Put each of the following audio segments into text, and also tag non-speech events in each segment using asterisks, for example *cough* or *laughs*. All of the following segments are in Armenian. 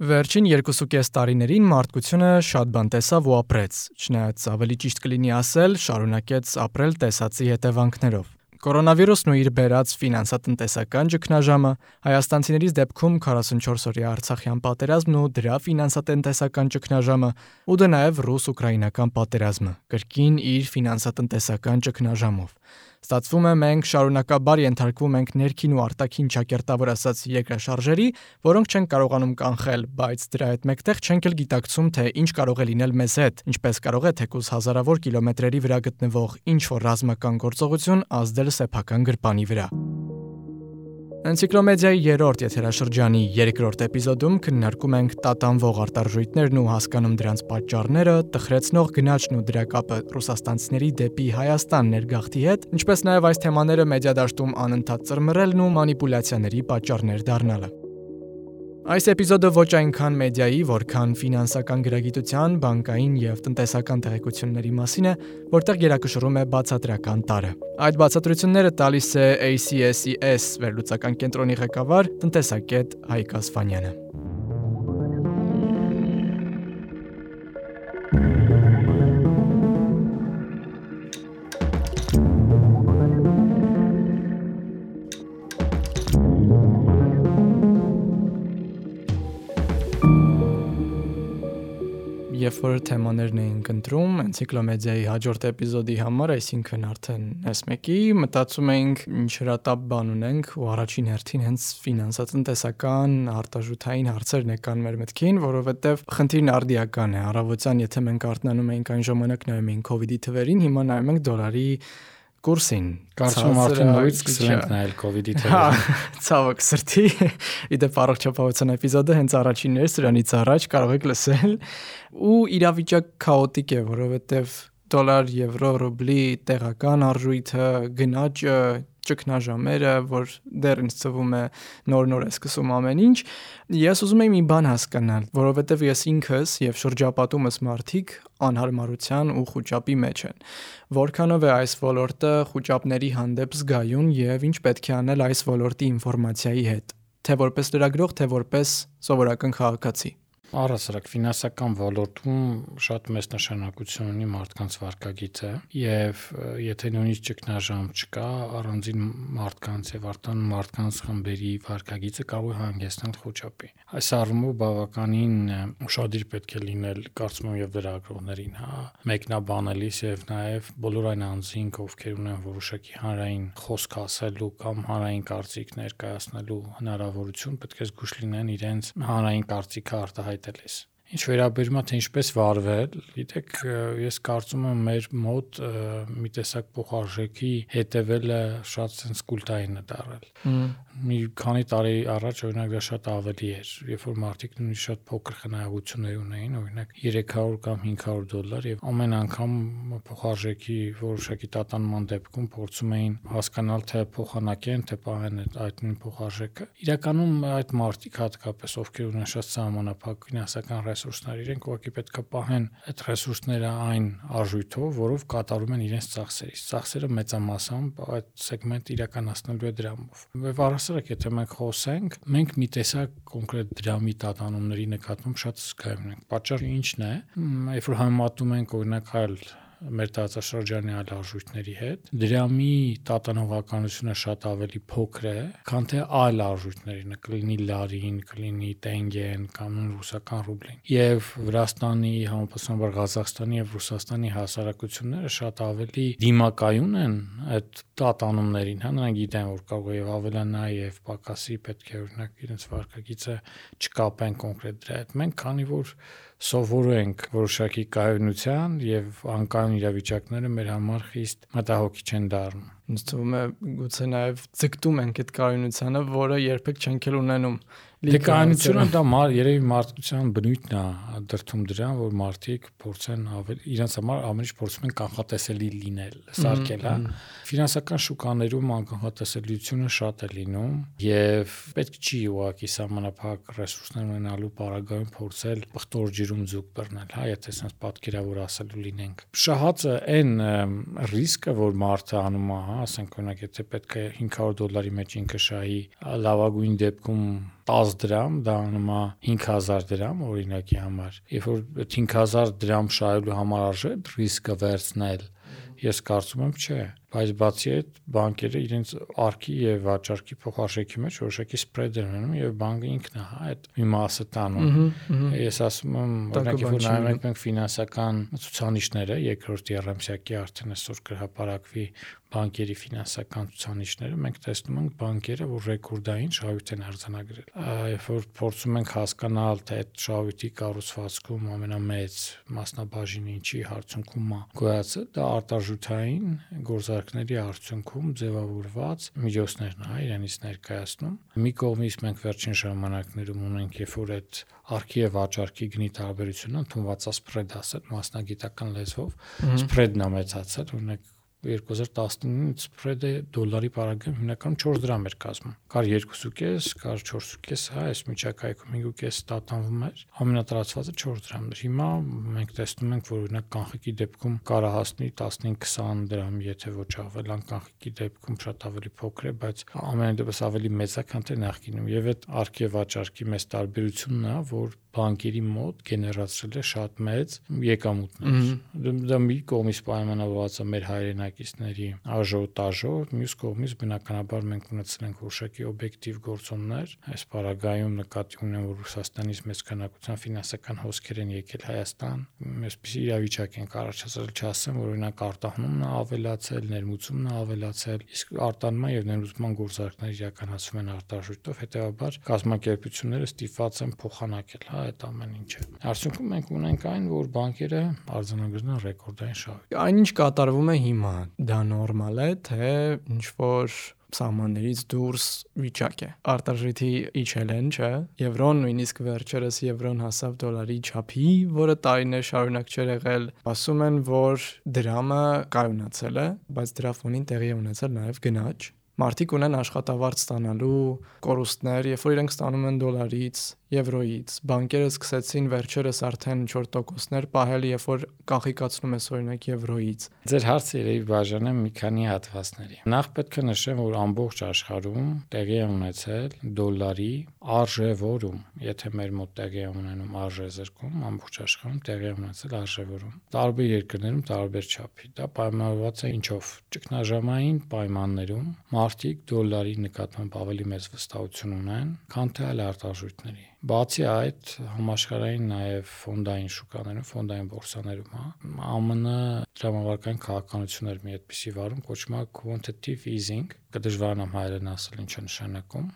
Վերջին 2.5 տարիներին մարդկությունը շատ բան տեսավ ու ապրեց, չնայած ավելի ճիշտ կլինի ասել, շարունակեց ապրել տեսածի հետևանքներով։ Կորոնավիրուսն ու իր բերած ֆինանսատնտեսական ճգնաժամը, հայաստանցիներից դեպքում 44 օրյա Արցախյան պատերազմն ու դրա ֆինանսատնտեսական ճգնաժամը, ու դա նաև ռուս-ուկրաինական պատերազմը, կրկին իր ֆինանսատնտեսական ճգնաժամով։ Ստացվում է մենք շարունակաբար ենթարկվում ենք ներքին ու արտաքին ճակերտավոր ասած երկրաշարժերի, որոնք չեն կարողանում կանխել, բայց դրա հետ մեկտեղ չենք էլ գիտակցում, թե ինչ կարող է լինել մեզ հետ, ինչպես կարող է թեկուզ հազարավոր կիլոմետրերի վրա գտնվող ինչ որ ռազմական գործողություն ազդել սեփական գրպանի վրա։ Էնցիկլոմեդիայի երրորդ եթերաշրջանի երկրորդ էպիզոդում քննարկում ենք տատանվող արտարժույթներն ու հասկանում դրանց պատճառները, տխրեցնող գնաճն ու դրա կապը ռուսաստանցիների դեպի Հայաստան ներգաղթի հետ, ինչպես նաև այս թեմաները մեդիա դաշտում անընդհատ ծրմռելն ու մանիպուլյացիաների պատճառներ դառնալը։ Այս էպիզոդը ոչ այնքան մեդիայի, որքան ֆինանսական գրագիտության, բանկային եւ տնտեսական տեղեկությունների մասին է, որտեղ գերակշռում է բացատրական տարը։ Այդ բացատրությունները տալիս է ACSES վերլուծական կենտրոնի ղեկավար տնտեսագետ Հայկ Ասֆանյանը։ երբ որ թեմաներն էինք ընտրում էնցիկլոմեդիայի հաջորդ էպիզոդի համար, այսինքն արդեն S1-ի, մտածում էինք ինչ հրատապ բան ունենք ու առաջին հերթին հենց ֆինանսատնտեսական արտաժութային հարցերն եկան մեր մտքին, որովհետև խնդիրն արդիական է։ Առավոտյան եթե մենք արթնանում էինք այն ժամանակ նայում էինք COVID-ի թվերին, հիմա նայում ենք դոլարի կուրսին։ Կարծում արդեն նորից սկսել ենք նայել COVID-ի թվերը։ Հա, ցավոք սրտի։ Իդեպ առողջապահության էպիզոդը հենց առաջինն էր, սրանից առաջ կարող եք լսել ու իրավիճակ քաոտիկ է, որովհետև դոլար, եվրո, ռուբլի տեղական արժույթը, գնաճը, ճգնաժամերը, որ դեռ ինձ թվում է նոր-նոր է սկսում ամեն ինչ, ես ուզում եմ մի բան հասկանալ, որովհետև ես ինքս եւ շրջապատումս մարդիկ անհարմարության ու խոճապի մեջ են։ Որքանով է այս ոլորտը խոճապների հանդեպ զգայուն եւ ինչ պետք է անել այս ոլորտի ինֆորմացիայի հետ, թե որպես լրագրող, թե որպես սովորական քաղաքացի։ Առասարակ ֆինանսական ոլորտում շատ մեծ նշանակություն ունի մարդկանց վարկագիծը եւ եթե նույնիսկ ճգնաժամ չկա, առանձին մարդկանց եւ արտան մարդկանց խմբերի վարկագիծը կարող է հանգեցնել խոճապի։ Այս առումով բավականին ուշադիր պետք է լինել կարծում եմ եւ լրագրողներին, հա, մեկնաբանելիս եւ նաեւ բոլոր այն անձինք, ովքեր ունեն որոշակի հանրային խոսք ասելու կամ հանրային կարծիք ներկայացնելու հնարավորություն, պետք է զգուշ լինեն իրենց հանրային կարծիքը արտահայտ Interlace. Ինչ վերաբերում է թե ինչպես վարվել, գիտեք, ես կարծում եմ մեր մոտ մի տեսակ փոխարժեքի հետևելը շատ sense կուլտային է դարել մի քանի տարի առաջ օրինակ դա շատ ավելի էր, երբ որ մարդիկ նույնիսկ շատ փոքր խնայողություններ ունեին, օրինակ 300 կամ 500 դոլար եւ ամեն անգամ փոխարժեքի որոշակի տատանման դեպքում փորձում էին հասկանալ թե փոխանակեն, թե պահեն այդ նույն փոխարժեքը։ Իրականում այդ մարդիկ հատկապես ովքեր ունեն շատ սահմանափակ ֆինանսական ռեսուրսներ, իրենք ուղղակի պետք է պահեն այդ ռեսուրսները այն արժույթով, որով կատարում են իրենց ծախսերից։ Ծախսերը մեծամասամբ այդ սեգմենտ իրականացնելու է դրամով։ Եվ առաս հասարակ եթե մենք խոսենք, մենք մի տեսակ կոնկրետ դրամի տատանումների նկատմամբ շատ զգայուն ենք։ Պատճառը ի՞նչն է։ Երբ որ համեմատում ենք օրինակ այլ մեր տարածաշրջանի այլ արժույթների հետ։ Դրամի տատանողականությունը շատ ավելի փոքր է, քան թե այլ արժույթների, կլինի լարին, կլինի տենգեն կամ ռուսական ռուբլին։ Եվ Վրաստանի, համապատասխանաբար Ղազախստանի եւ Ռուսաստանի հասարակությունները շատ ավելի դիմակայուն են այդ տատանումներին, հա, նրանք գիտեն, որ կարող է եւ ավելանա եւ պակասի պետք է օրինակ իրենց վարկագիծը չկապեն կոնկրետ դրա հետ։ Մենք քանի որ սովորում ենք որոշակի կայունության եւ անկայուն իրավիճակները մեր համար խիստ մտահոգիչ են դառնում։ Ինձ թվում է գուցե նաեւ ձգտում ենք այդ կայունությանը, որը երբեք չենք էլ ունենում Լիկանությունը դա մար երևի մարդկության բնույթն է դրթում դրան, որ մարդիկ փորձեն ավել իրենց համար ամեն ինչ փորձում են կանխատեսելի լինել, սարքել, հա։ Ֆինանսական շուկաներում անկանխատեսելիությունը շատ է լինում եւ պետք չի ուղակի սահմանափակ ռեսուրսներ ունենալու պարագայում փորձել պղտոր ջրում ձուկ բռնել, հա, եթե sense պատկերավոր ասելու լինենք։ Շահածը այն ռիսկը, որ մարդը անում է, հա, ասենք օրինակ եթե պետք է 500 դոլարի մեջ ինքը շահի լավագույն դեպքում 10 դրամ, դա անում է 5000 դրամ օրինակի համար։ Երբ որ 5000 դրամ շահելու համար արժե ռիսկը վերցնել, ես կարծում եմ չէ բայց բացի այդ բանկերը իրենց արքի եւ վաճառքի փոխարժեքի մեջ որոշակի սպրեդ են ունենում եւ բանկը ինքն է հա այդ մի մասը տանում ես ասում եմ օրինակ որ նայում ենք մենք ֆինանսական ցուցանիշները երկրորդ երամսյակի արդեն այսօր կհապարակվի բանկերի ֆինանսական ցուցանիշները մենք տեսնում ենք բանկերը որ ռեկորդային շահույթ են արձանագրել երբ որ փորձում ենք հասկանալ թե այդ շահույթի կառուցվածքում ամենամեծ մասնաբաժինը ինչի հարցունքում է գոյացը դա արտարժութային գործար վարակների արդյունքում ձևավորված միջոցներն է իրենից ներկայացնում։ Մի կողմից մենք վերջին ժամանակներում ունենք, երբ որ այդ արքի եւ վաճառքի գնի տարբերությունը ընդունված է սպրեդ ասել մասնագիտական լեզվով, սպրեդն է մեծացել, օրինակ 2019-ից սպրեդը դոլարի պարագայում հիմնականում 4 դրամ էր կազմում։ Կար 2.5, կար 4.5, հա, այս միջակայքում 5.5 տատանվում էր։ Ամենատարածվածը 4 դրամն էր։ Հիմա մենք տեսնում ենք, որ օրինակ կանխիկի դեպքում կարա հասնի 15-20 դրամ, եթե ոչ ավել, ան կանխիկի դեպքում շատ ավելի փոքր է, բայց ամենայն դեպս ավելի մեծ է, քան թե նախկինում։ Եվ այդ արքի վաճարկի մեծ տարբերությունն է, որ բանկերի մոտ գեներացրել է շատ մեծ եկամուտներ։ դե, Դա մի կողմից պայմանավորված է մեր հայրենակիցների աժոտաժով, մյուս կողմից բնականաբար մենք ունեցել ենք որոշակի օբյեկտիվ գործոններ։ Այս параգայում նկատի ունեմ, որ Ռուսաստանից մեծ քանակությամբ ֆինանսական հոսքեր են եկել Հայաստան։ Այսպես իրավիճակ ենք առաջացրել, չասեմ, որ օրինակ արտահանումն է ավելացել, ներմուծումն է ավելացել, իսկ արտանման եւ ներմուծման գործարքները իրականացվում են արտաշուտով, հետեւաբար կազմակերպությունները ստիպված են փոխանակել հա այդ ամեն ինչը։ Արդյունքում մենք ունենք այն, որ բանկերը արձանագրում են ռեկորդային շահ։ Այնինչ կատարվում է հիմա, դա նորմալ է, թե ինչ որ սահմաններից դուրս վիճակ է։ Արտարժույթի իջել են, չէ։ Եվրոն նույնիսկ վերջերս եվրոն հասավ դոլարի չափի, որը տարիներ շարունակ չէր եղել։ Ասում են, որ դրամը կայունացել է, բայց դրա ֆոնին տեղի է ունեցել նաև գնաճ մարդիկ ունեն աշխատավարձ ստանալու կորուստներ, երբ որ իրենք ստանում են դոլարից, եվրոյից։ Բանկերը սկսեցին վերջերս արդեն 4 տոկոսներ պահել, երբ որ կանխիկացնում ես օրինակ եվրոյից։ Ձեր հարցը երևի բաժանեմ մի քանի հատվածների։ Նախ պետք է նշեմ, որ ամբողջ աշխարհում տեղի է ունեցել դոլարի արժևորում, եթե մեր մոտ տեղի է ունենում արժեզրկում, ամբողջ աշխարհում տեղի է ունեցել արժևորում։ Տարբեր երկրներում տարբեր չափի։ Դա պայմանավորված է ինչով։ Ճգնաժամային պայմաններում մարդիկ դոլարի նկատմամբ ավելի մեծ վստահություն ունեն, քան թե այլ արտարժույթների։ Բացի այդ, համաշխարհային նաև ֆոնդային շուկաներում, ֆոնդային բորսաներում, հա, ԱՄՆ դրամավարկային քաղաքականություններ մի այդպիսի վարում կոչվում է quantitative easing, կդժվարանամ հայերեն ասել ինչ է նշանակում։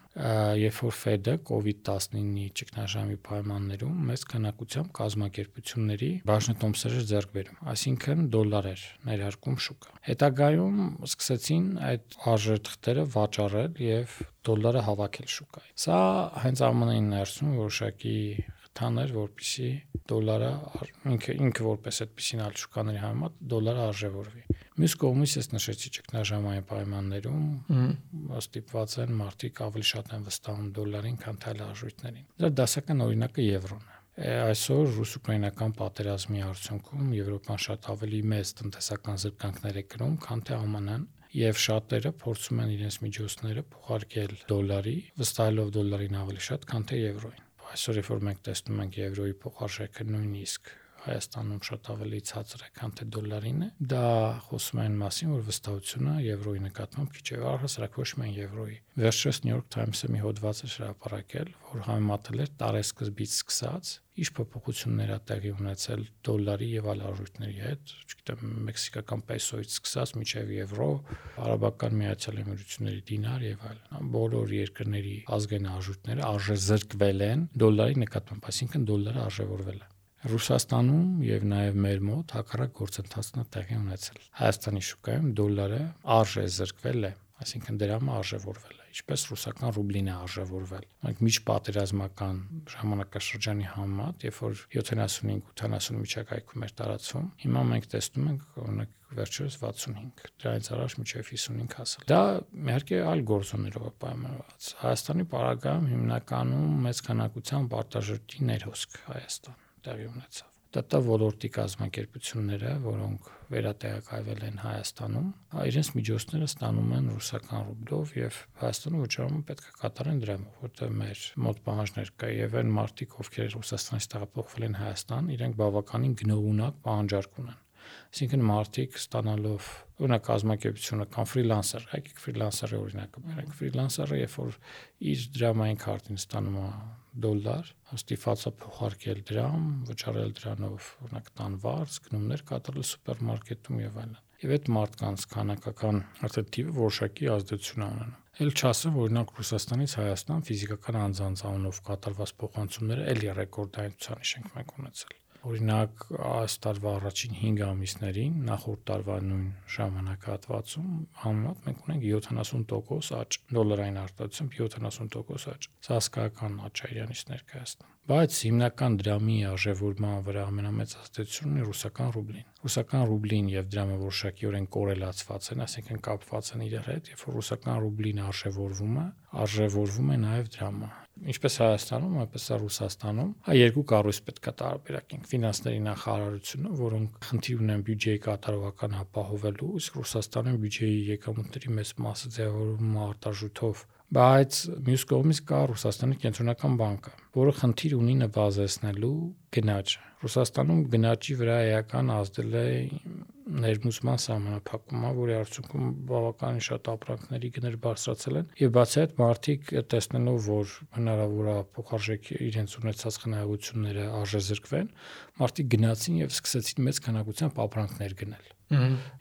Երբ որ Fed-ը COVID-19-ի ճգնաժամի պայմաններում մեծ քանակությամբ կազմակերպությունների բաժնետոմսեր ձեռք բերում, այսինքն դոլարեր ներարկում շուկա։ Հետագայում սկսեցին այդ արժեթղթերը վաճառել եւ դոլարը հավաքել շուկայի։ Սա հենց ԱՄՆ-ին ներսում որոշակի խթան էր, որպիսի դոլարը ինքը ինքը որպես այդպեսին այլ շուկաների համեմատ դոլարը արժևորվի։ Մյուս կողմից ես նշեցի ճգնաժամային պայմաններում ստիպված են մարդիկ ավելի շատ են վստահում դոլարին, քան թե այլ արժույթներին։ Դրա դասական օրինակը եվրոն է այսօր ռուս-ուկրաինական պատերազմի արդյունքում Եվրոպան շատ ավելի մեծ տնտեսական զրկանքներ է կրում, քան թե ԱՄՆ-ն եւ շատերը փորձում են իրենց միջոցները փոխարկել դոլարի, վստահելով դոլարին ավելի շատ, քան թե եվրոին։ Այսօր երբ որ մենք տեսնում ենք եվրոյի փոխարժեքը նույնիսկ Հայաստանում շատ ավելի ցածր է, քան թե դոլարին է։ Դա խոսում է այն մասին, որ վստահությունը եվրոյի նկատմամբ քիչ է առհասարակ ոչ միայն եվրոյի։ Վերջերս New York Times-ը մի հոդված է հրապարակել, որ համեմատել էր տարեսկզբից սկսած ինչ փոփոխություններ ա տեղի ունեցել դոլարի եւ այլ արժույթների հետ, չգիտեմ, մեքսիկական պեսոից սկսած մինչեւ եվրո, արաբական միացյալ էմիրությունների դինար եւ այլն։ Բոլոր երկրների ազգային արժույթները արժեզրկվել են դոլարի նկատմամբ, այսինքն դոլարը արժևորվել է։ Ռուսաստանում եւ նաեւ մեր մոտ հակառակ գործընթացն է տեղի ունեցել։ Հայաստանի շուկայում դոլարը արժե զրկվել է, այսինքն դրամը արժևորվել է, ինչպես ռուսական ռուբլին է արժևորվել։ Մենք միջպատերազմական ժամանակաշրջանի համեմատ, երբ որ 75-80 միջակայքում էր տարածվում, հիմա մենք տեսնում ենք օրինակ վերջերս 65, դրանից առաջ մինչև 55 հասել։ Դա իհարկե այլ գործոններով է պայմանավորված։ Հայաստանի պարագայում հիմնականում մեծ քանակությամբ արտաժրտի ներհոսք Հայաստան տեղի ունեցավ։ ՏՏ ոլորտի կազմակերպությունները, որոնք վերատեղակայվել են Հայաստանում, իրենց միջոցները ստանում են ռուսական ռուբլով եւ Հայաստանը վճարումը պետք է կատարեն դրամով, որտեղ մեր մոտ պահանջներ կա եւ այն մարտիկ, ովքեր Ռուսաստանից տեղափոխվել են Հայաստան, իրենք բավականին գնողունակ պահանջարկ ունեն Այսինքն մարդիկ ստանալով օրինակ կազմակերպությունը կամ ֆրիլանսեր, եկեք ֆրիլանսերի օրինակը բերենք։ Ֆրիլանսերը երբ որ իր դրամային քարտին ստանում է դոլար, ստիփացա փոխարկել դրամ, վճարել դրանով օրինակ տան վարձ, գնումներ կատարել սուպերմարկետում եւ այլն։ Եվ այդ մարդկանց քանակական արդյոք թիվը որոշակի ազդեցություն ունենում։ Էլ չասեմ, օրինակ Ռուսաստանից Հայաստան ֆիզիկական անձանց անունով կատարված փոխանցումները էլի ռեկորդային ցուցանիշ ենք մենք ունեցել Օրինակ, այս տարվա առաջին 5 ամիսներին նախորդ տարվա նույն ժամանակահատվածում համեմատ մենք ունենք 70% աճ, դոլարային արտադրությամբ 70% աճ։ Սա հսկայական աճ է իրանից ներկայացնում։ Բայց հիմնական դրամի արժևորման վրա ամենամեծ ազդեցությունն է ռուսական ռուբլին։ Ռուսական ռուբլին եւ դրամը որոշակիորեն կորելացված են, այսինքն կապված են իրար հետ, երբ ռուսական ռուբլին արժևորվում է, արժևորվում է նաեւ դրամը ինչպես Հայաստանում, այնպես է Ռուսաստանում, հա երկու կառույց պետք է տարբերակենք։ Ֆինանսների նախարարությունը, որոնք խնդիր ունեն բյուջեի կատարողական ապահովելու, իսկ Ռուսաստանում բյուջեի եկամուտների մեծ մասը ձևավորվում է արտարժութով բայց մյուս կողմից կա Ռուսաստանի կենտրոնական բանկը, որը խնդիր ունի նվազեցնելու գնաճը։ Ռուսաստանում գնաճի վրա էական ազդել է ներմուծման սահմանափակումը, որի արդյունքում բավականին շատ ապրանքների գներ բարձրացել են եւ բացի այդ մարդիկ տեսնելով, որ հնարավոր է փոխարժեք իրենց ունեցած խնայողությունները արժեզրկվեն, մարդիկ գնացին եւ սկսեցին մեծ քանակությամբ ապրանքներ գնել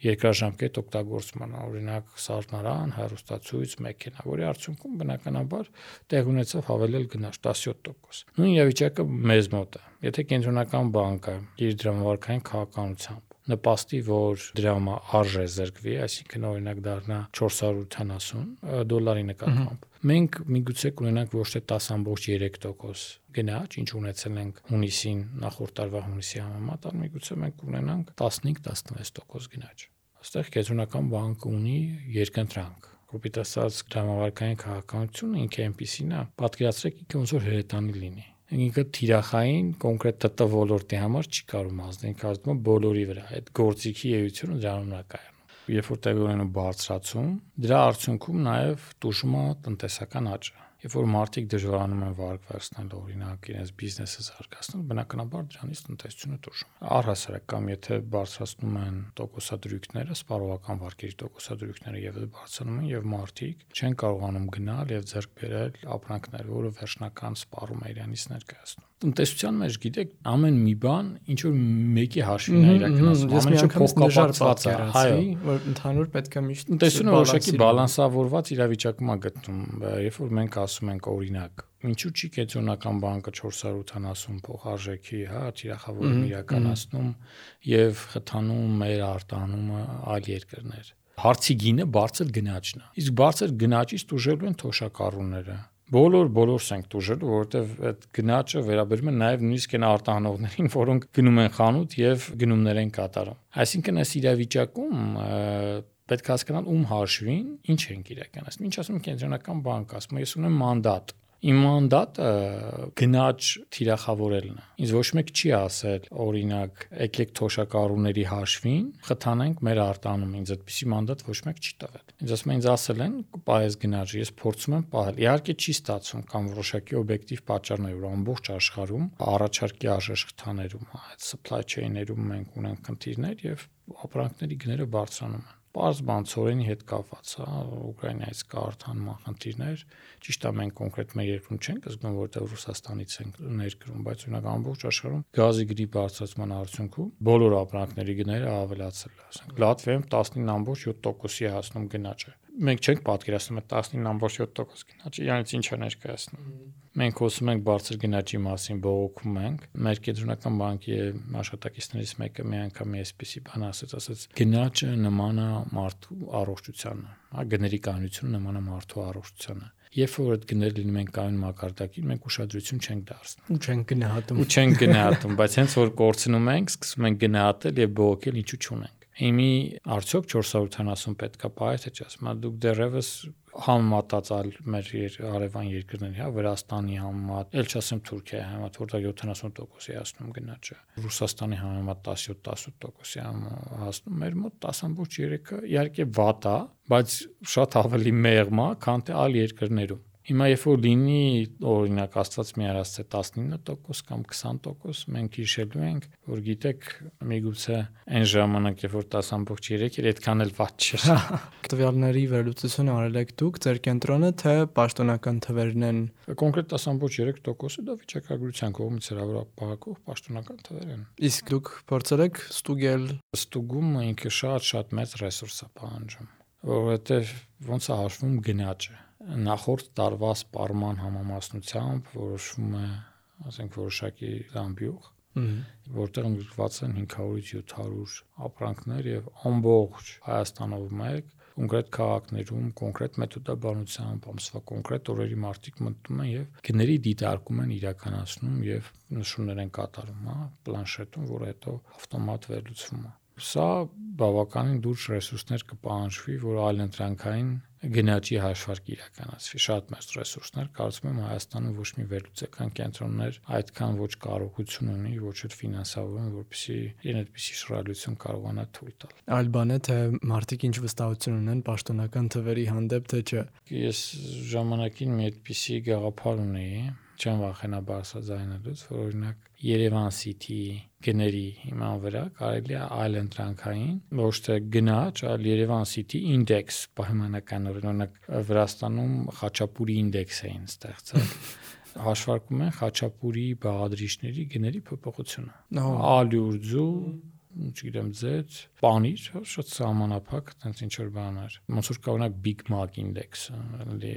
երկրաժամկետ օգտագործման, օրինակ սառնարան, հեռուստացույց, մեքենա, որի արդյունքում բնականաբար տեղ ունեցավ հավելել գնաճ 17%։ Նույն իրավիճակը մեզ մոտ է։ Եթե կենտրոնական բանկը իր դրամավարկային քաղաքականությամբ նպաստի, որ դրամը արժե զրկվի, այսինքն օրինակ դառնա 480 դոլարի նկատմամբ։ Մենք միգուցե կունենանք ոչ թե 10.3% գնաճ, ինչ ունեցել ենք հունիսին, նախորդ տարվա հունիսի համեմատ, այլ միգուցե մենք կունենանք 15-16% գնաճ։ Այստեղ կենտրոնական բանկը ունի երկընտրանք կոպիտ ասած դրամավարկային քաղաքականությունը ինքը այնպեսին է պատկերացրեք ինքը ոնց որ հրետանի լինի ինքը թիրախային կոնկրետ ՏՏ ոլորտի համար չի կարող ազդել, կարծում եմ բոլորի վրա։ Այդ գործիքի էությունը դրանում է կայանում։ Երբ որ տեղի ունենում բարձրացում, դրա արդյունքում նաև տուժում է տնտեսական աճը։ Երբ որ մարդիկ դժվարանում են վարկ վերցնել օրինակ իրենց բիզնեսը զարգացնել, բնականաբար դրանից տնտեսությունը տուժում է։ Առհասարակ կամ եթե բարձրացնում են տոկոսադրույքները, սպառողական վարկերի տոկոսադրույքները եւ բարձրանում են եւ մարդիկ չեն կարողանում գնալ եւ ձեռք բերել ապրանքներ, որը վերջնական սպառում է իրանից ներկայացնում տնտեսության մեջ գիտեք ամեն մի բան ինչ որ մեկի հաշվին է իրականացվում ամեն ինչը փոխկապակցված է հայո որ ընդհանուր պետք է միշտ տնտեսությունը որոշակի բալանսավորված իրավիճակում է գտնում երբ որ մենք ասում ենք օրինակ ինչու՞ չի կենտրոնական բանկը 480 փոխարժեքի, հա, թիրախավորում իրականացնում եւ խթանում մեր արտանումը այլ երկրներ։ Հարցի գինը բարձր գնաճն է։ Իսկ բարձր գնաճից դժվար են թոշակառուները բոլոր բոլորս ենք դժվար, որովհետև այդ գնաճը վերաբերում է նաև նույնիսկ այն արտահանողներին, որոնք գնում են խանութ եւ գնումներ են կատարում։ Այսինքն այս իրավիճակում պետք է հասկանալ ում հաշվին ինչ ենք իրականացնում։ Ինչ ասում կենտրոնական բանկը, ասում ես ունեմ մանդատ, Իմ մանդատը գնաճ թիրախավորելն է։ Ինձ ոչ մեկ չի ասել, օրինակ, եկեք թոշակառուների հաշվին խթանենք մեր արտանում։ Ինձ այդպիսի մանդատ ոչ մեկ չի տվել։ Ինձ ասում են, ինձ ասել են, պահես գնաճը, ես փորձում եմ պահել։ Իհարկե չի ստացվում կամ որոշակի օբյեկտիվ պատճառներ, որ ամբողջ աշխարհում առաջարկի արժեշքթաներում, այդ supply chain-երում մենք ունենք խնդիրներ եւ ապրանքների գները բարձրանում են Պարզ բան ծորենի հետ կապված, հա, Ուկրաինայից կա արտանման խնդիրներ։ Ճիշտ է, մենք կոնկրետ մեր երկրում չենք զգում, որտեղ Ռուսաստանից ենք ներկրում, բայց օրինակ ամբողջ աշխարհում գազի գրի բարձրացման արդյունքում բոլոր ապրանքների գները ավելացել է, ասենք Լատվիայում 19.7%-ի հասնում գնաճը մենք չենք պատկերացնում այդ 19.7% գնաճը, իրանից ինչ է ներկայացնում։ Մենք խոսում ենք բարձր գնաճի մասին, բողոքում ենք։ Մեր կենտրոնական բանկի աշխատակիցներից մեկը մի անգամ այսպեսի բան ասաց, ասաց գնաճը նման է մարդու առողջությանը, հա գների կանոնությունը նման է մարդու առողջությանը երբ որ այդ գները լինում են կանոն մակարդակին, մենք ուշադրություն չենք դարձնում։ Ու չենք գնահատում։ Ու չենք գնահատում, բայց հենց որ կորցնում ենք, սկսում ենք գնահատել եւ բողոքել ինչու չունենք։ Հիմի արդյոք 470 պետքա պահել թե՞ չասում, դուք դեռևս համեմատած այլ մեր արևան երկրների, հա, Վրաստանի համեմատ, ել չասեմ Թուրքիայի համեմատ, որտեղ 70%-ի հասնում գնաճը։ Ռուսաստանի համեմատ 17-18%-ի հասնում, մեր մոտ 10.3-ը իհարկե վատ է, բայց շատ ավելի մեղմ է, քան թե այլ երկրներում։ Հիմա երբ որ լինի օրինակ Աստված մի արածե 19% կամ 20%, մենք հիշելու ենք, որ գիտեք, միգուցե այն ժամանակ, երբ որ 10.3 էր, այդքան էլ ված չէր։ *laughs* Տվյալների վերլուծությունը արել եք դուք, ձեր կենտրոնը, թե պաշտոնական թվերն են։ Կոնկրետ 10.3%-ը դա վիճակագրության կողմից հրավիրապահակող պաշտոնական թվեր են։ Իսկ դուք փորձել եք ստուգել ստուգումը ինքը շատ-շատ մեծ ռեսուրս է պահանջում, որովհետև ոնց է հաշվում գնաճը նախորդ տարվա սպառման համամասնությամբ որոշվում է, ասենք որոշակի զամբյուղ, որտեղ ընդգրկված են 500-ից 700 ապրանքներ եւ ամբողջ Հայաստանով մեկ կոնկրետ քաղաքներում կոնկրետ մեթոդաբանությամբ ամսվա կոնկրետ օրերի մարտիկ մտնում են եւ գների դիտարկում են իրականացնում եւ նշումներ են կատարում, հա, պլանշետում, որը հետո ավտոմատ վերլուծվում է։ Սա բավականին դուրս ռեսուրսներ կպահանջվի, որ այլ ընտրանքային գնաճի հաշվարկ իրականացվի։ Շատ մեծ ռեսուրսներ, կարծում եմ Հայաստանում ոչ մի վերլուծական կենտրոններ այդքան ոչ կարողություն ունի, ոչ էլ ֆինանսավորում, որպեսզի իրեն այդպիսի շռայլություն կարողանա թույլ տալ։ Այլ բան է թե մարդիկ ինչ վստահություն ունեն պաշտոնական թվերի հանդեպ թե չէ։ Ես ժամանակին մի այդպիսի գաղափար ունեի, չեմ վախենա բարձրաձայնելուց, որ օրինակ Երևան City գների հիման վրա կարելի է այլ ընտրանքային ոչ թե գնաճ, այլ Երևան City index պայմանականորեն օրինակ Վրաստանում Խաչապուրի index էին ստեղծել *laughs* հաշվարկում են Խաչապուրի բաղադրիչների գների փոփոխությունը։ Ալյուրձու չգիտեմ, ձեծ, պանիր, շատ սահմանափակ, տենց ինչ որ բաներ։ Ոնց որ կա օրինակ Big Mac index, էլի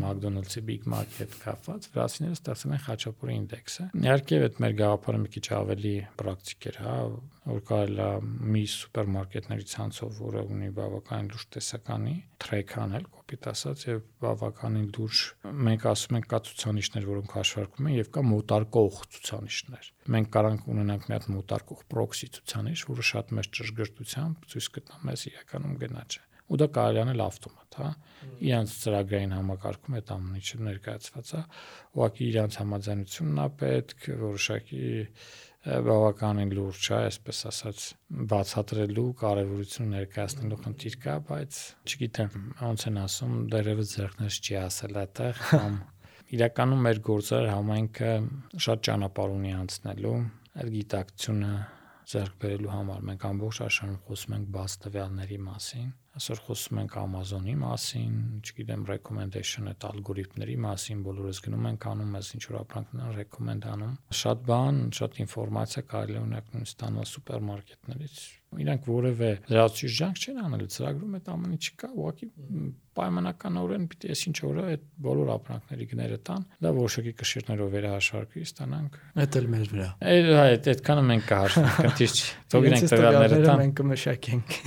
McDonald's-ի Big Mac-ի հետ կապված, վրացիները ստացել են Խաչապուրի index-ը։ Իհարկե, այդ մեր գաղափարը մի քիչ ավելի պրակտիկ էր, հա, որ կարելի է մի սուպերմարկետների ցանցով, որը ունի բավականին լուրջ տեսականի, track անել, կոպիտ ասած, եւ բավականին լուրջ մենք ասում ենք կա ցուցանիշներ, որոնք հաշվարկում են եւ կա մոտարկող ցուցանիշներ։ Մենք կարանք ունենանք մի հատ մոտարկող proxy ցուցանիշ, որը շատ մեծ ճշգրտությամբ ցույց կտա մեզ իրականում գնաճը ու դա կարելի անել ավտոմատ, հա։ Իրանց ծրագրային համակարգում այդ ամեն ինչը ներկայացված է։ Ուղղակի իրանց համաձայնությունն է պետք, որոշակի բավականին լուրջ է, այսպես ասած, բացատրելու կարևորություն ներկայացնելու խնդիր կա, բայց չգիտեմ, ոնց են ասում, դերևս ձեռքներս չի ասել այդտեղ կամ իրականում մեր գործեր համայնքը շատ ճանապարհ ունի անցնելու, այդ գիտակցությունը ձեռք բերելու համար մենք ամբողջ աշխարհում խոսում ենք բաց տվյալների մասին Այսօր խոսում ենք Amazon-ի մասին, չգիտեմ, recommendation այդ ալգորիթմների մասին, բոլորս գնում ենք անում, ես ինչ որ ապրանքներ recommend անում։ Շատ բան, շատ ինֆորմացիա կարելի է ունենալ նույն ստանալ սուպերմարկետներից։ Իրանք որևէ լրացուցիչ ջանք չեն անելու, ծրագրում այդ ամեն ինչը կա, ուղղակի պայմանականորեն պիտի ես ինչ օրը այդ բոլոր ապրանքների գները տան, դա որոշակի կշիռներով վերահաշվարկվի, ստանանք։ Այդ էլ մեր վրա։ Այդ այդ այդքանը մենք կհաշվենք, քննիչ չի։ Թող իրենք տվյալները տան։ Մենք կմշակենք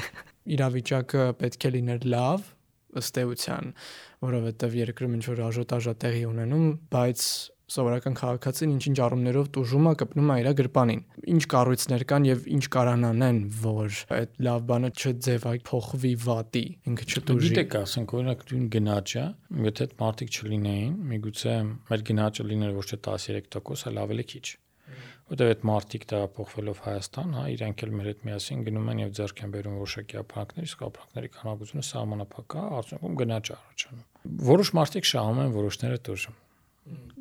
իրավիճակը պետք է լիներ լավ ըստ էության, որովհետև երկրում ինչ որ աժոտաժա տեղի ունենում, բայց սովորական քաղաքացին ինչ-ինչ առումներով տուժում է կպնում է իր գրպանին։ Ինչ կառույցներ կան եւ ինչ կարանանեն, որ այդ լավ բանը չձևայ փոխվի վատի, ինքը չտուժի։ Գիտեք, ասենք օրինակ դուն գնաճը, եթե այդ մարդիկ չլինեին, միգուցե մեր գնաճը լիներ ոչ թե 13%, այլ ավելի քիչ որտեղ այդ մարտիկ տեղափոխվելով Հայաստան, հա, իրանք էլ մեր հետ միասին գնում են եւ ձեռք են բերում որոշակի ապրանքներ, իսկ ապրանքների քանակությունը սահմանափակ է, արդյունքում գնաճ առաջանում։ Որոշ մարտիկ շահում են, որոշները դժում։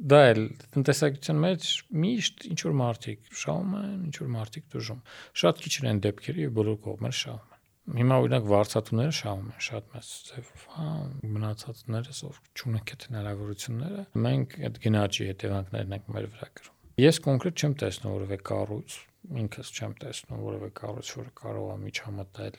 Դա էլ տնտեսագիտության մեջ միշտ ինչ որ մարտիկ շահում են, ինչ որ մարտիկ դժում։ Շատ քիչ են դեպքերը եւ բոլոր կողմերը շահում են։ Հիմա օրինակ վարչատուները շահում են շատ մեծ ձևով, հա, մնացածները ով չունեն այդ հնարավորությունները։ Մենք այդ գնաճի հետևանքներն ենք մեր վրա կրում։ Ես կոնկրետ չեմ տեսնում որևէ կառույց, ինքս չեմ տեսնում որևէ կառույց, որը կարող է միջամտել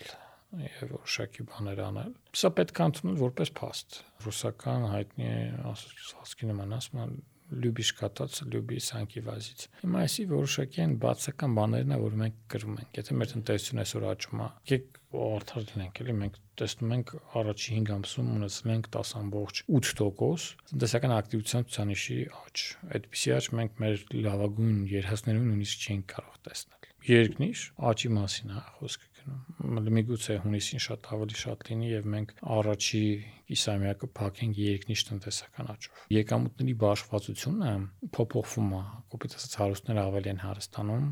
եւ որոշակի բաներ անել։ Սա պետք է ընդունել որպես փաստ։ Ռուսական հայտնի ասացքի նման ասում են լյուբիշ կատած լյուբի սանկի վազից։ Հիմա այսի որոշակի են բացական բաներն է, որ մենք կրում ենք։ Եթե մեր տնտեսությունը այսօր աճում է, եկեք արդար լինենք, էլի մենք տեսնում ենք առաջի 5 ամսում ունեցել ենք 10.8% տնտեսական ակտիվության ցուցանիշի աճ։ Այդպիսի աճ մենք մեր լավագույն երհասներում նույնիսկ չենք կարող տեսնել։ Երկնիշ աճի մասին է խոսքը գնում։ Միգուցե հունիսին շատ ավելի շատ լինի եւ մենք առաջի կիսամյակը փակենք երկնիշ տնտեսական աճով։ Եկամուտների բաշխվածությունը փոփոխվում է, կոպիտ ասած հարուստները ավելի են հարստանում,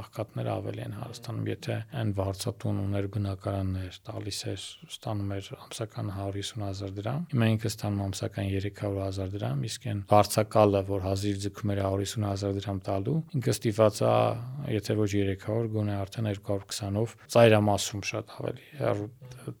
աղքատները ավելի են հարստանում, եթե այն վարձատուն ուներ բնակարաններ, տալիս էր, ստանում էր ամսական 150000 դրամ, հիմա ինքը ստանում ամսական 300000 դրամ, իսկ այն վարձակալը, որ հազիվ ձգում էր 150000 դրամ տալու, ինքը ստիպված է, եթե ոչ 300, գոնե արդեն 220-ով ծայրամասում շատ ավելի հեռու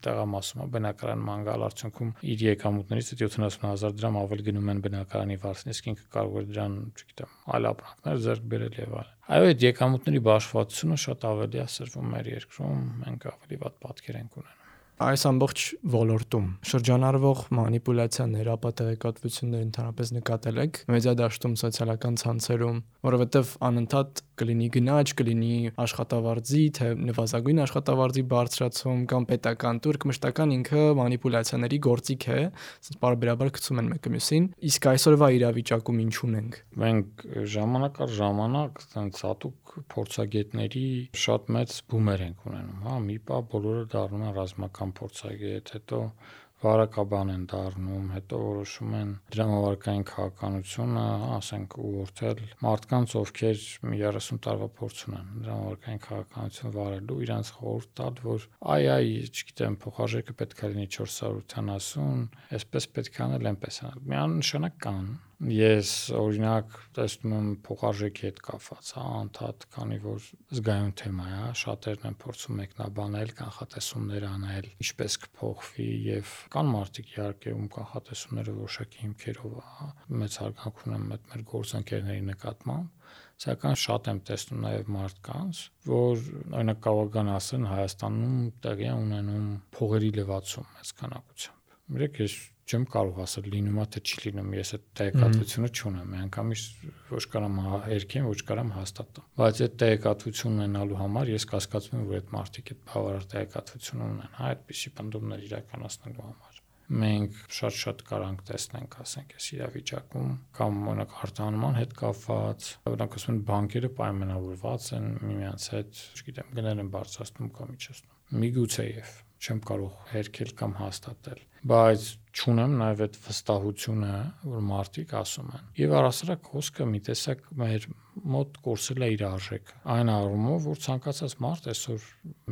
տեղամասում է բնակարան մանգալ արդյունքում իր եկամուտներից 70000 դրամ ավելի գնում են բնակարանի վարձն, իսկ ինքը կարող է դրան, չգիտեմ, այլ ապրանքներ ձեռք բերել եւ այլն։ Այո, այդ եկամուտների բաշխվածությունը շատ ավելի է սրվում մեր երկրում, մենք ավելի վատ պատկեր ենք ունենում այս ամբողջ ոլորտում շրջանառվող մանիպուլյացիաներ, ապատեղեկատվություններ ընդհանրապես նկատել եք մեդիադաշտում, սոցիալական ցանցերում, որովհետև անընդհատ կլինի գնաճ, կլինի աշխատավարձի, թե նվազագույն աշխատավարձի բարձրացում կամ պետական տուրք մշտական ինքը մանիպուլյացիաների գործիք է, ասես բարբերաբար գցում են մեկը մյուսին։ Իսկ այսօրվա իրավիճակում ինչ ունենք։ Մենք ժամանակ առ ժամանակ այսպես հատուկ փորձագետների շատ մեծ բումեր ենք ունենում, հա, մի պա բոլորը դառնում են ռազմական փորձագետ, հետո վարակաբան են դառնում, հետո որոշում են դրամավարկային քաղաքականությունը, ասենք, ուղղորդել մարդկանց, ովքեր 30 տարվա փորձ ունեն դրամավարկային քաղաքականություն վարելու, իրանց խորհուրդ տալ, որ այ այ, չգիտեմ, փոխարժեքը պետք է լինի 480, այսպես պետք է անել, այնպես անել։ Միանշանակ կան Ես օրինակ տեսնում եմ փոխարժեքի հետ կապված, հա, անդադ, քանի որ զգայուն թեմա է, շատերն են փորձում մեկնաբանել, կանխատեսումներ անել, ինչպես կփոխվի եւ կան մարդիկ իհարկե ում կանխատեսումները որոշակի հիմքերով հա, մեծ հարգանք ունեմ մեր գործընկերների նկատմամբ սակայն շատ եմ տեսնում նաև մարդկանց, որ օրինակ կավագան ասեն Հայաստանում տեղի ունենում փողերի լվացում մեծ քանակությամբ։ Մերեք ես չեմ կարող ասել լինում է թե չի լինում, ես այդ տեղեկատվությունը չունեմ, անգամից ոչ կարամ երկեմ, ոչ կարամ հաստատեմ։ Բայց այդ տեղեկատվությունն ունենալու համար ես կասկածում եմ, որ այդ մարդիկ այդ բավարար տեղեկատվություն ունեն, հա, այդպիսի բնդումներ իրականացնելու համար մենք շատ-շատ կարանք տեսնենք, ասենք, այս իրավիճակում կամ օրինակ արտահանման հետ կապված, օրինակ ասում են բանկերը պայմանավորված են միմյանց հետ, չգիտեմ, գնել են բարձրացնում կամ իջեցնում։ Միգուցե եւ չեմ կարող հերքել կամ հաստատել բայց ճունեմ նաև այդ վստահությունը, որ մարդիկ ասում են։ Եվ առասարակ խոսքը մի տեսակ մեր մոտ կորսել է իր արժեքը։ Այն առումով, որ ցանկացած մարդ այսօր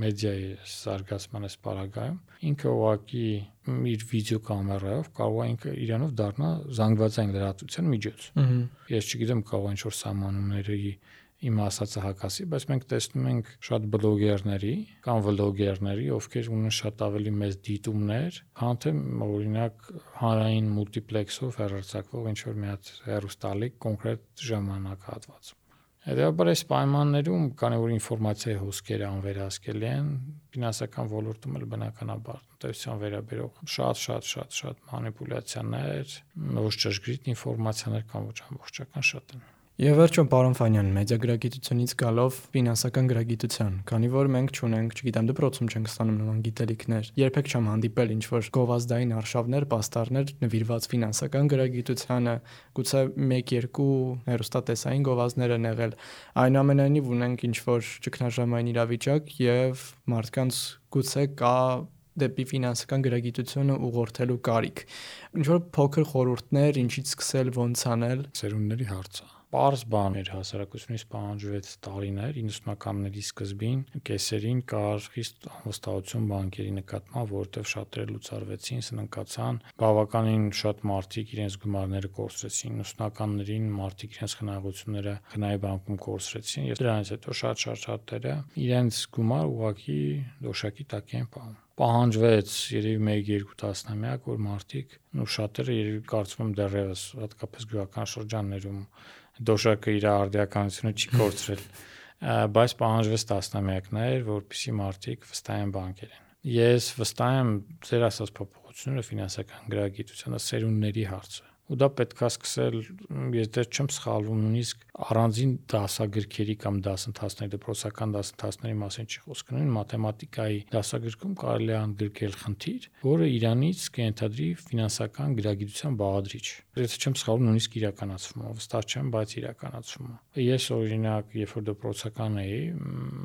մեդիայի զարգացման այս պարագայում ինքը ուղակի իր վիդեոկամերայով կարող է ինքը իրանով դառնա զանգվածային լրատվության միջոց։ Ես չգիտեմ կարող ինչ որ սահմանումների իմ ասածը հակասի, բայց մենք տեսնում ենք շատ բլոգերների կամ վլոգերների, ովքեր ունեն շատ ավելի մեծ դիտումներ, քան թե օրինակ հանրային մուլտիպլեքսով հեռարձակվող ինչ որ մի հատ հեռուստալիկ կոնկրետ ժամանակահատվածում։ Հետևաբար այս պայմաններում քանի որ ինֆորմացիայի հոսքերը անվերահսկելի են, ֆինանսական ոլորտում էլ բնականաբար տնտեսության վերաբերող շատ շատ շատ շատ մանիպուլյացիաներ, ոչ ճշգրիտ ինֆորմացիաներ կամ ոչ ամբողջական շատ են։ Եվ վերջում պարոն Ֆանյան, մեդիագրագիտությունից գալով ֆինանսական գրագիտության, քանի որ մենք ճունենք, չգիտեմ, դպրոցում չենք ստանում նման գիտելիքներ, երբեք չեմ հանդիպել ինչ որ գովազդային արշավներ, պաստառներ նվիրված ֆինանսական գրագիտությանը, գուցե 1-2 հերոստատեսային գովազդներ են եղել։ Այնուամենայնիվ ունենք ինչ որ ճգնաժամային իրավիճակ եւ մարդկանց գուցե կա դեպի ֆինանսական գրագիտությունը ուղղորդելու կարիք։ Ինչ որ փոքր խորհուրդներ, ինչից սկսել, ոնց անել։ Ծերունների հարցը Պարզ բան էր հասարակությունից պահանջվեց տարիներ 90-ականների սկզբին կեսերին կար խիստ անվստահություն բանկերի նկատմամբ, որովհետև շատերը լուծարվեցին, սնանկացան, բավականին շատ մարդիկ իրենց գումարները կորցրեցին 90-ականներին, մարդիկ իրենց խնայողությունները խնայ բանկում կորցրեցին, եւ դրանից հետո շատ-շատ շատերը իրենց գումար ուղակի դոշակի տակ են պահում պահանջվեց երևի 1-2 տասնամյակ, որ մարդիկ ու շատերը երևի կարծում եմ դեռևս հատկապես գյուղական շրջաններում դոշակը իր արդիականությունը չի կորցրել, բայց պահանջվեց տասնամյակներ, որպիսի մարդիկ վստահեն բանկերին։ Ես վստահ եմ ձեր ասած փոփոխությունները ֆինանսական գրագիտությանը սերունդների հարցը ու դա պետքա սկսել ես դեռ չեմ սխալվում նույնիսկ առանձին դասագրքերի կամ դասընթացների դպրոցական դասընթացների մասին չի խոսքը նույն մաթեմատիկայի դասագրքում կարելի է անդրկել խնդիր որը Իրանից կենթադրի ֆինանսական գրագիտության բաղադրիչ ես չեմ սխալվում նույնիսկ իրականացվում է վստահ չեմ բայց իրականացվում է ես օրինակ երբ որ դպրոցական էի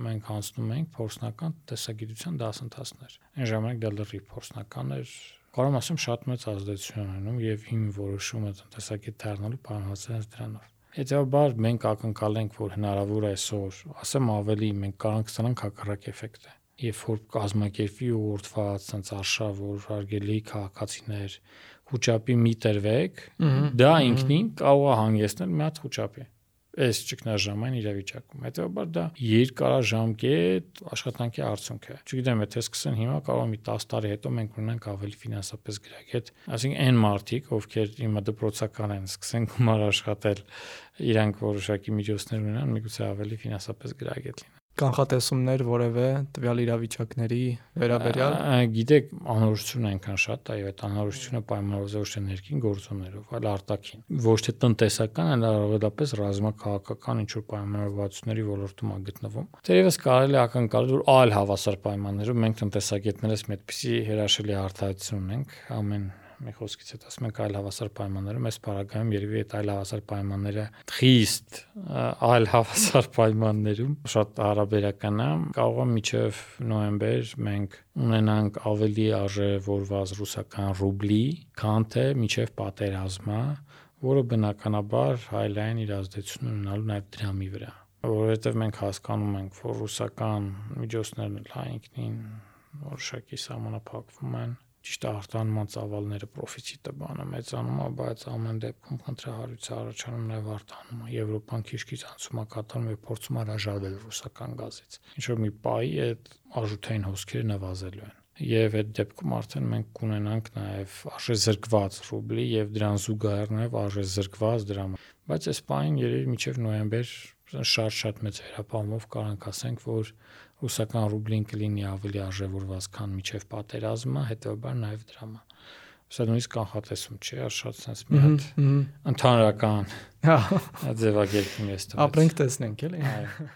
մենք անցնում ենք փորձնական տեսագիտության դասընթացներ այն ժամանակ դա լրիվ փորձնական էր կարող ասեմ շատ մեծ ազդեցություն ունենում եւ իմ որոշումը տնտեսագետ դառնալու է դրանով։ Հետեւաբար մենք ակնկալենք, որ հնարավոր է այսօր, ասեմ ավելի, մենք կարող ստանանք հակառակ էֆեկտը երբ որ կազմակերպի ուղղորդված ցած արշավ, որ հարգելի քաղաքացիներ խոճապի մի տրվեք, դա ինքնին կարող է հանգեցնել մի հատ խոճապի այս ճգնաժամային իրավիճակում։ Հետևաբար դա երկարաժամկետ աշխատանքի արդյունք է։ Չգիտեմ, եթե սկսեն հիմա, կարող է մի 10 տարի հետո մենք ունենանք ավելի ֆինանսապես գրագետ, այսինքն այն մարդիկ, ովքեր հիմա դպրոցական են, սկսեն գումար աշխատել, իրանք որոշակի միջոցներ ունենան, միգուցե ավելի ֆինանսապես գրագետ լինեն կանխատեսումներ որևէ տվյալ իրավիճակների վերաբերյալ գիտեք անորոշությունը այնքան շատ այո այդ անորոշությունը պայմանավորված թե ներքին գործոններով այլ արտաքին ոչ թե տնտեսական այլ առավելապես ռազմաքաղաքական ինչ որ պայմանավորվածությունների ոլորտում է գտնվում թերևս կարելի է ակնկալել որ այլ հավասար պայմաններով մենք տնտեսագետներս մի այդպիսի հրաշալի արտահայտություն ունենք ամեն մի խոսքից հետ ասում ենք այլ հավասար պայմաններում այս параգայում երևի այդ այլ հավասար պայմանները խիստ այլ հավասար պայմաններում շատ հարաբերական է կարող է միջև նոեմբեր մենք ունենանք ավելի արժևորված ռուսական ռուբլի, քան թե միջև պատերազմը, որը բնականաբար հայլային իր ազդեցություն ունենալու նաև դրամի վրա որովհետև մենք հասկանում ենք, որ ռուսական միջոցներն էլ հայ ինքնին որոշակի համանապակվում են ճիշտ արտանման ծավալները պրոֆիցիտը բանը մեծանում է, բայց ամեն դեպքում քննարարույցը առաջանում նաև արտանում է։ Եվրոպան քիչ-քիչ անցում է կատարում եւ փորձում է հրաժարվել ռուսական գազից։ Ինչ որ մի պայի այդ արժութային հոսքերը նվազելու են եւ այդ դեպքում արդեն մենք կունենանք նաեւ արժեզրկված ռուբլի եւ դրան զուգահեռ նաեւ արժեզրկված դրամ բայց այս պայն երևի մինչեւ նոյեմբեր շատ-շատ մեծ հերապահումով կարանք ասենք որ ռուսական ռուբլին կլինի ավելի արժևորված, քան միջև պատերազմը, հետեւաբար նաև դրամը։ Սա նույնիսկ կանխատեսում չի, շատ sense մի հատ ընդհանրական հա ձևակերպում ես տվել։ Ապրենք տեսնենք, էլի։ Այո։